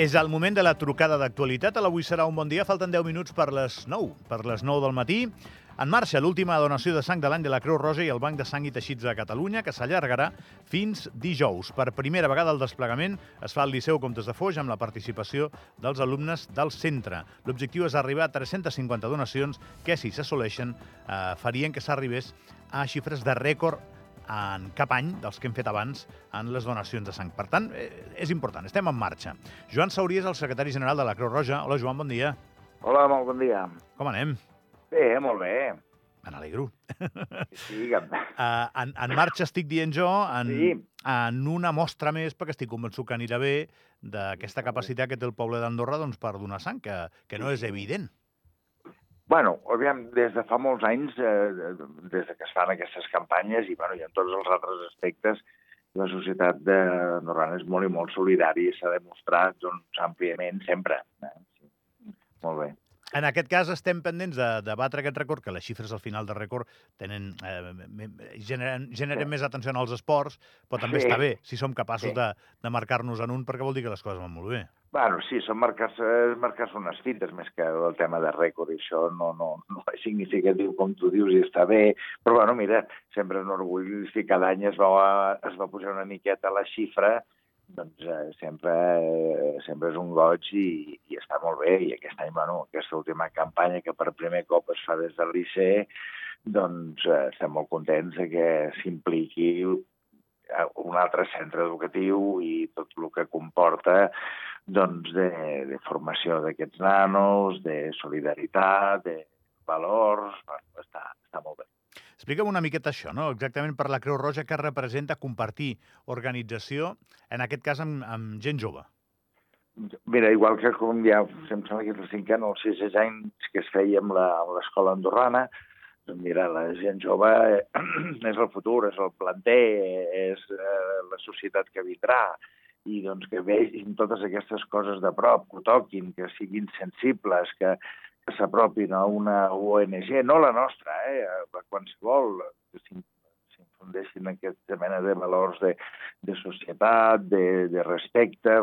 És el moment de la trucada d'actualitat. Avui serà un bon dia. Falten 10 minuts per les 9, per les 9 del matí. En marxa l'última donació de sang de l'any de la Creu Roja i el Banc de Sang i Teixits de Catalunya, que s'allargarà fins dijous. Per primera vegada el desplegament es fa al Liceu Comtes de Foix amb la participació dels alumnes del centre. L'objectiu és arribar a 350 donacions que, si s'assoleixen, eh, farien que s'arribés a xifres de rècord en cap any dels que hem fet abans en les donacions de sang. Per tant, eh, és important, estem en marxa. Joan Saurí és el secretari general de la Creu Roja. Hola, Joan, bon dia. Hola, molt bon dia. Com anem? Bé, molt bé. Me n'alegro. Sí, digue'm. Uh, en, en marxa estic dient jo, en, Sí. en una mostra més, perquè estic convençut que anirà bé, d'aquesta capacitat que té el poble d'Andorra doncs, per donar sang, que, que no és evident. Bueno, aviam, des de fa molts anys, eh, des de que es fan aquestes campanyes i, bueno, i en tots els altres aspectes, la societat de Andorrana és molt i molt solidària i s'ha demostrat doncs, àmpliament sempre. Eh? Sí. Molt bé. En aquest cas estem pendents de, de batre aquest rècord, que les xifres al final del rècord tenen, eh, generen, generen Sí. més atenció als esports, però també Sí. està bé si som capaços Sí. de, de marcar-nos en un, perquè vol dir que les coses van molt bé. Bueno, sí, són marcar-se marcar unes fites més que el tema de rècord, i això no, no, no és significatiu, com tu dius, i està bé. Però, bueno, mira, sempre un orgull si cada any es va, es va posar una miqueta la xifra, doncs eh, sempre, eh, sempre és un goig i, i està molt bé. I aquest any, bueno, aquesta última campanya que per primer cop es fa des del Liceu, doncs eh, estem molt contents de que s'impliqui eh, un altre centre educatiu i tot el que comporta doncs, de, de formació d'aquests nanos, de solidaritat, de valors, bueno, està, està molt bé. Explica'm una miqueta això, no? Exactament per la Creu Roja que representa compartir organització, en aquest cas amb, amb gent jove. Mira, igual que com ja, em sembla que és el cinquè o el sisè anys que es feia amb la- amb l'escola andorrana, doncs mira, la gent jove eh, és el futur, és el planter, és eh, la societat que vindrà, i doncs que vegin totes aquestes coses de prop, que toquin, que siguin sensibles, que, que s'apropin a una ONG, no la nostra, eh, a qualsevol, que s'in- s'infundeixin aquesta mena de valors de, de societat, de, de respecte,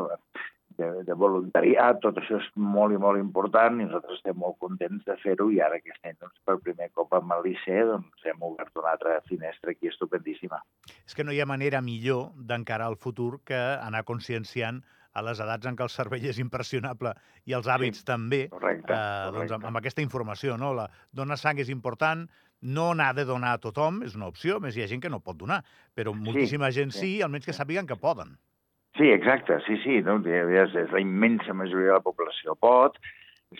de, de voluntariat, tot això és molt i molt important i nosaltres estem molt contents de fer-ho i ara aquest any, doncs, per primer cop amb el Liceu, doncs, hem obert una altra finestra aquí estupendíssima. És que no hi ha manera millor d'encarar el futur que anar conscienciant a les edats en què el cervell és impressionable i els hàbits Sí, també, Correcte, eh, doncs, correcte. amb, amb aquesta informació. No? La, donar sang és important, no n'ha de donar a tothom, és una opció, més hi ha gent que no pot donar, però moltíssima gent sí, sí, almenys que sí. sàpiguen que poden. Sí, exacte, sí, sí, no? és, és la immensa majoria de la població pot,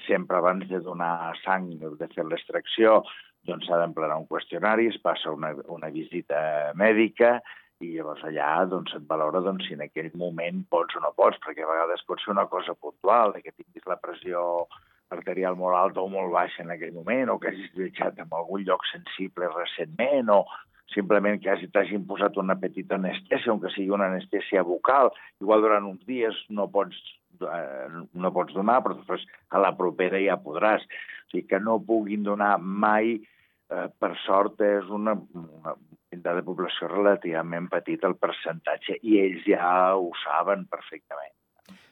sempre abans de donar sang, de fer l'extracció, doncs s'ha d'emplenar un qüestionari, es passa una, una visita mèdica i llavors allà doncs, et valora doncs, si en aquell moment pots o no pots, perquè a vegades pot ser una cosa puntual, que tinguis la pressió arterial molt alta o molt baixa en aquell moment, o que hagis viatjat en algun lloc sensible recentment, o simplement que hagi- t'hagin posat una petita anestèsia, aunque sigui una anestèsia bucal, igual durant uns dies no pots, eh, no pots donar, però després a la propera ja podràs. O sigui, que no puguin donar mai, eh, per sort, és una, una pintada de població relativament petita el percentatge, i ells ja ho saben perfectament.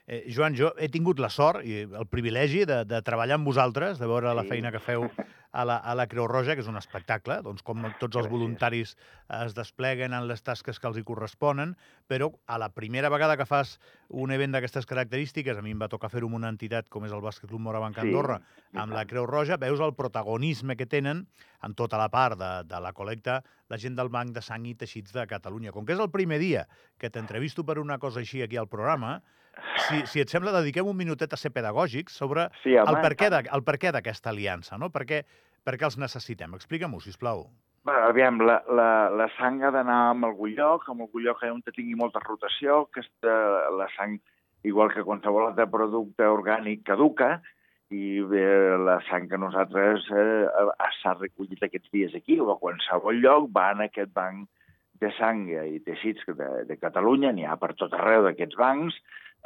Eh, Joan, jo he tingut la sort i el privilegi de, de treballar amb vosaltres, de veure la Sí. feina que feu a la, a la Creu Roja, que és un espectacle, doncs com tots els voluntaris es despleguen en les tasques que els hi corresponen, però a la primera vegada que fas un event d'aquestes característiques, a mi em va tocar fer-ho amb una entitat com és el Bàsquet Club Morabanc Sí, Andorra, i amb la. Creu Roja, veus el protagonisme que tenen en tota la part de, de la col·lecta la gent del Banc de Sang i Teixits de Catalunya. Com que és el primer dia que t'entrevisto per una cosa així aquí al programa, si, si et sembla, dediquem un minutet a ser pedagògics sobre Sí, home, el per què de- el per què d'aquesta aliança, no? Per què, per què els necessitem? Explica-m'ho, sisplau. Bé, aviam, la, la, la sang ha d'anar a algun lloc, a algun lloc on tingui molta rotació, que aquesta, la sang, igual que qualsevol altre producte orgànic, caduca, i bé, la sang que nosaltres eh, s'ha recollit aquests dies aquí, o a qualsevol lloc, va en aquest banc de sang i teixits de, de Catalunya, n'hi ha per tot arreu d'aquests bancs,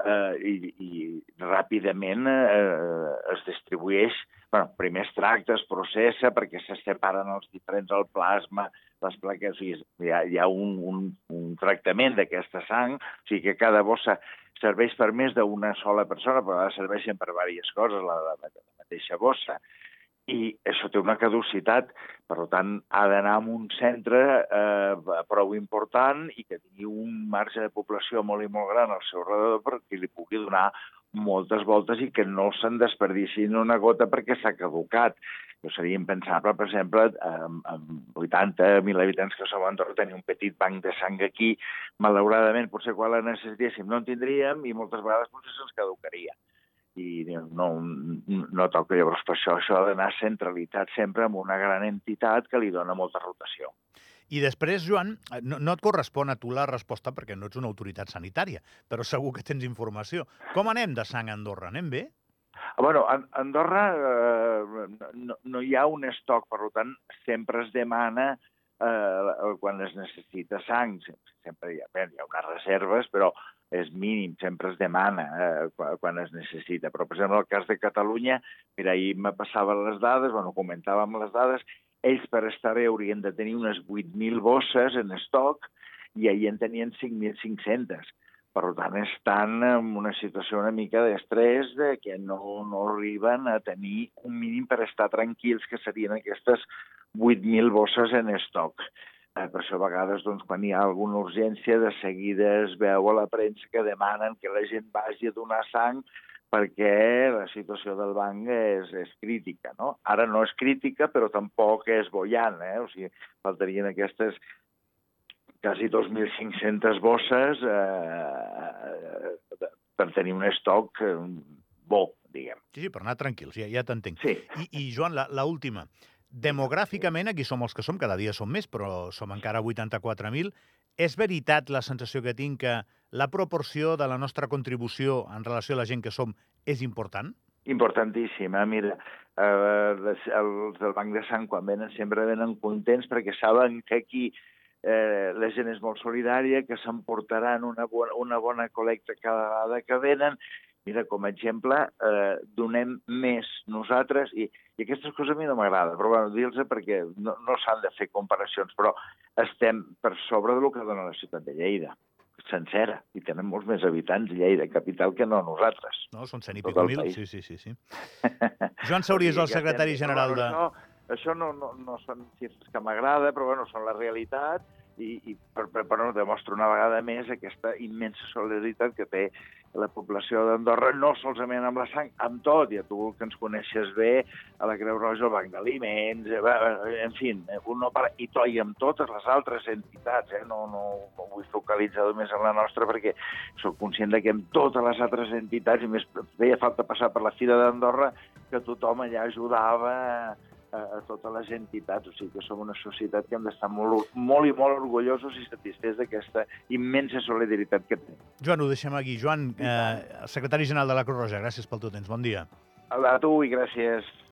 eh, i, i ràpidament eh, es distribueix, bueno, primer es tracta, es processa perquè se separen els diferents, el plasma, les plaques, o sigui, hi ha, hi ha un, un, un tractament d'aquesta sang, o sigui que cada bossa serveix per més d'una sola persona, però serveixen per diverses coses, la, la, la mateixa bossa i això té una caducitat, per tant, ha d'anar a un centre eh, prou important i que tingui un marge de població molt i molt gran al seu redor perquè li pugui donar moltes voltes i que no se'n desperdicin una gota perquè s'ha caducat. Això seria impensable, per exemple, amb, amb 80.000 habitants que som a Andorra, tenir un petit banc de sang aquí. Malauradament, potser quan la necessitéssim no en tindríem i moltes vegades potser se'ns caducaria i no, no toca. Llavors, per això això ha d'anar centralitzat sempre amb una gran entitat que li dona molta rotació. I després, Joan, no, no et correspon a tu la resposta perquè no ets una autoritat sanitària, però segur que tens informació. Com anem de sang a Andorra? Anem bé? Bueno, a Andorra eh, no, no hi ha un estoc, per tant, sempre es demana eh, quan es necessita sang. Sempre hi ha, bé, hi ha unes reserves, però és mínim, sempre es demana eh, quan es necessita. Però, per exemple, en el cas de Catalunya, mira, ahir me passaven les dades, bueno, comentàvem les dades, ells per estar bé haurien de tenir unes 8.000 bosses en estoc i ahir en tenien 5.500. Per tant, estan en una situació una mica d'estrès de que no, no arriben a tenir un mínim per estar tranquils, que serien aquestes 8.000 bosses en estoc. Eh, per això a vegades, doncs, quan hi ha alguna urgència, de seguida es veu a la premsa que demanen que la gent vagi a donar sang perquè la situació del banc és, és crítica. No? Ara no és crítica, però tampoc és boiant. Eh? O sigui, faltarien aquestes quasi 2.500 bosses eh, per tenir un estoc eh, bo, diguem. Sí, sí, per anar tranquils, ja, ja t'entenc. Sí. I, I, Joan, la, la última. Demogràficament, aquí som els que som, cada dia som més, però som encara 84.000. És veritat la sensació que tinc que la proporció de la nostra contribució en relació a la gent que som és important? Importantíssima. Mira, eh, els del Banc de Sang, quan venen, sempre venen contents perquè saben que aquí eh, la gent és molt solidària, que s'emportaran una, bona, una bona col·lecta cada vegada que venen Mira, com a exemple, eh, donem més nosaltres, i, i aquestes coses a mi no m'agrada, però bueno, dir-los perquè no, no s'han de fer comparacions, però estem per sobre del que dona la ciutat de Lleida sencera, i tenen molts més habitants Lleida, capital, que no nosaltres. No, són cent i pico mil, sí, sí, sí. sí. Joan Saurí és el secretari general de... Això, això no, no, no són xifres que m'agrada, però bueno, són la realitat, i, i per, per, per no demostra una vegada més aquesta immensa solidaritat que té la població d'Andorra, no solament amb la sang, amb tot, i a tu que ens coneixes bé, a la Creu Roja, al Banc d'Aliments, eh, en fi, un no para, i, to, i amb totes les altres entitats, eh? no, no, no vull focalitzar només en la nostra perquè sóc conscient de que amb totes les altres entitats, i més feia falta passar per la Fira d'Andorra, que tothom allà ajudava a, a totes les entitats. O sigui que som una societat que hem d'estar molt, molt i molt orgullosos i satisfets d'aquesta immensa solidaritat que tenim. Joan, ho deixem aquí. Joan, eh, secretari general de la Cruz Roja, gràcies pel teu temps. Bon dia. A tu i gràcies.